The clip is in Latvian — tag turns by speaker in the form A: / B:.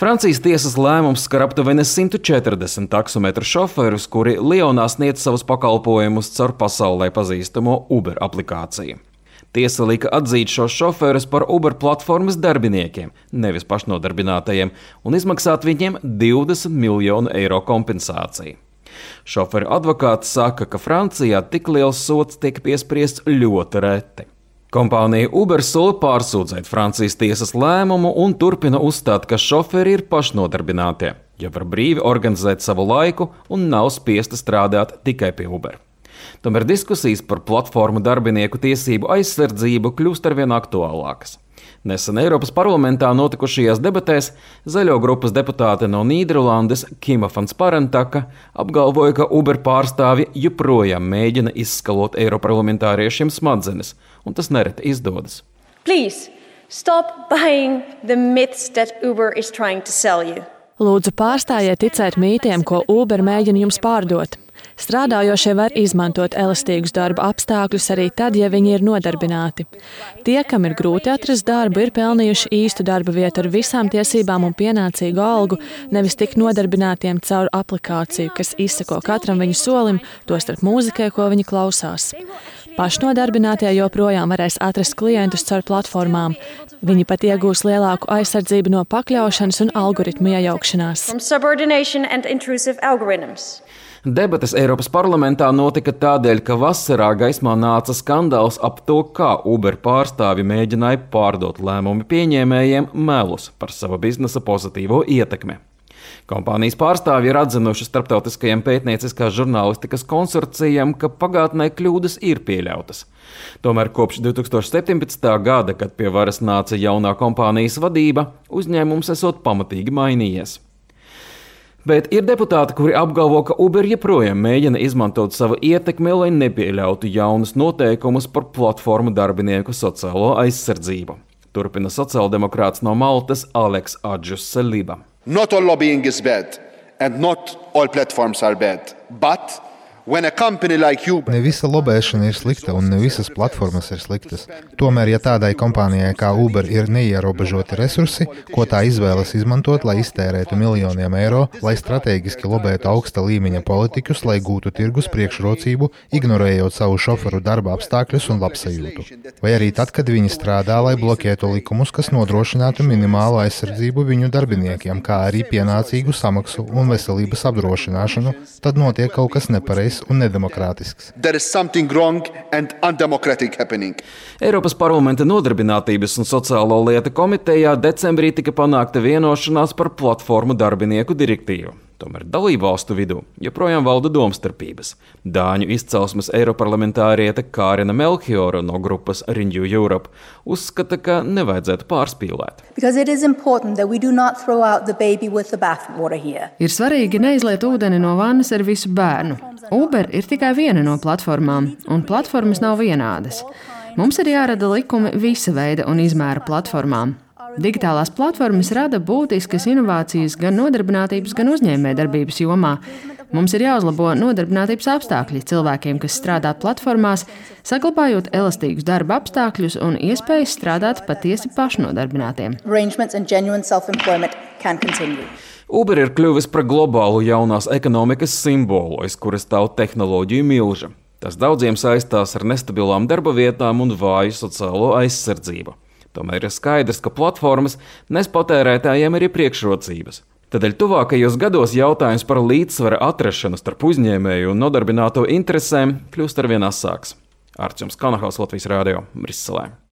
A: Francijas tiesas lēmums skar aptuveni 140 taksometru šoferus, kuri Lionā sniedz savus pakalpojumus caur pasaulē pazīstamo Uber aplikāciju. Tiesa lika atzīt šos šoferus par Uber platformas darbiniekiem, nevis pašnodarbinātajiem, un izmaksāt viņiem 20 miljonu eiro kompensāciju. Šoferu advokāts saka, ka Francijā tik liels sots tiek piespriests ļoti reti. Kompānija Uber sola pārsūdzēt Francijas tiesas lēmumu un turpina uzstāt, ka šoferi ir pašnodarbinātie, ja var brīvi organizēt savu laiku un nav spiesti strādāt tikai pie Uber. Tomēr diskusijas par platformu darbinieku tiesību aizsardzību kļūst arvien aktuālākas. Nesen Eiropas parlamentā notikušajās debatēs zaļo grupas deputāte no Nīderlandes Kima Fansparentaka apgalvoja, ka Uber pārstāvji joprojām mēģina izskalot Eiroparlamentāriešiem smadzenes, un tas nereti izdodas.
B: Please stop buying the myths that Uber is trying to sell you.
C: Lūdzu, pārstājiet ticēt mītiem, ko Uber mēģina jums pārdot. Strādājošie var izmantot elastīgus darba apstākļus arī tad, ja viņi ir nodarbināti. Tie, kam ir grūti atrast darbu, ir pelnījuši īstu darba vietu ar visām tiesībām un pienācīgu algu, nevis tik nodarbinātiem caur aplikāciju, kas izsako katram viņu solim, tostarp mūzikai, ko viņi klausās. Pašnodarbinātie joprojām varēs atrast klientus caur platformām. Viņi pat iegūs lielāku aizsardzību no pakļaušanas un algoritmu iejaukšanās.
A: Debates Eiropas parlamentā notika tādēļ, ka vasarā gaismā nāca skandāls ap to, kā Uber pārstāvi mēģināja pārdot lēmumu pieņēmējiem melus par sava biznesa pozitīvo ietekmi. Kompānijas pārstāvji ir atzinuši starptautiskajam pētnieciskās žurnālistikas konsorcijam, ka pagātnē kļūdas ir pieļautas. Tomēr kopš 2017. gada, kad pie varas nāca jaunā kompānijas vadība, uzņēmums esot pamatīgi mainījies. Bet ir deputāti, kuri apgalvo, ka Uber joprojām mēģina izmantot savu ietekmi, lai nepieļautu jaunus noteikumus par platformu darbinieku sociālo aizsardzību. Turpina sociāldemokrāts no Maltas Aleks Adžus Seliba.
D: Not all lobbying is bad, and not all platforms are bad, but.
E: Ne visa lobēšana ir slikta un ne visas platformas ir sliktas. Tomēr, ja tādai kompānijai kā Uber ir neierobežoti resursi, ko tā izvēlas izmantot, lai iztērētu miljoniem eiro, lai strateģiski lobētu augsta līmeņa politikus, lai gūtu tirgus priekšrocību, ignorējot savu šoferu darba apstākļus un labsajūtu. Vai arī tad, kad viņi strādā, lai bloķētu likumus, kas nodrošinātu minimālu aizsardzību viņu darbiniekiem, kā arī pienācīgu samaksu un veselības apdrošināšanu, tad notiek kaut kas nepareizs nepareizs un nedemokrātisks.
A: Eiropas parlamenta nodarbinātības un sociālo lietu komitejā decembrī tika panākta vienošanās par platformu darbinieku direktīvu. Tomēr dalībvalstu vidū joprojām valda domstarpības. Dāņu izcelsmes eiroparlamentāriete Kārina Melchiora no grupas Renew Europe uzskata, ka nevajadzētu pārspīlēt.
F: Ir svarīgi neizliet ūdeni no vannas ar visu bērnu. Uber ir tikai viena no platformām, un platformas nav vienādas. Mums ir jārada likumi visa veida un izmēra platformām. Digitālās platformas rada būtiskas inovācijas gan nodarbinātības, gan uzņēmējdarbības jomā. Mums ir jāuzlabo nodarbinātības apstākļi cilvēkiem, kas strādā platformās, saglabājot elastīgus darba apstākļus un iespējas strādāt patiesi pašnodarbinātiem.
A: Uber ir kļuvis par globālu jaunās ekonomikas simbolu, aiz kuras stāv tehnoloģiju milža. Tas daudziem saistās ar nestabilām darba vietām un vāju sociālo aizsardzību. Tomēr ir skaidrs, ka platformas nes patērētājiem arī priekšrocības. Tādēļ tuvākajos gados jautājums par līdzsvara atrašanu starp uzņēmēju un nodarbināto interesēm kļūst arvien asāks. Arčuns Kanahals Latvijas Rādio Briselē.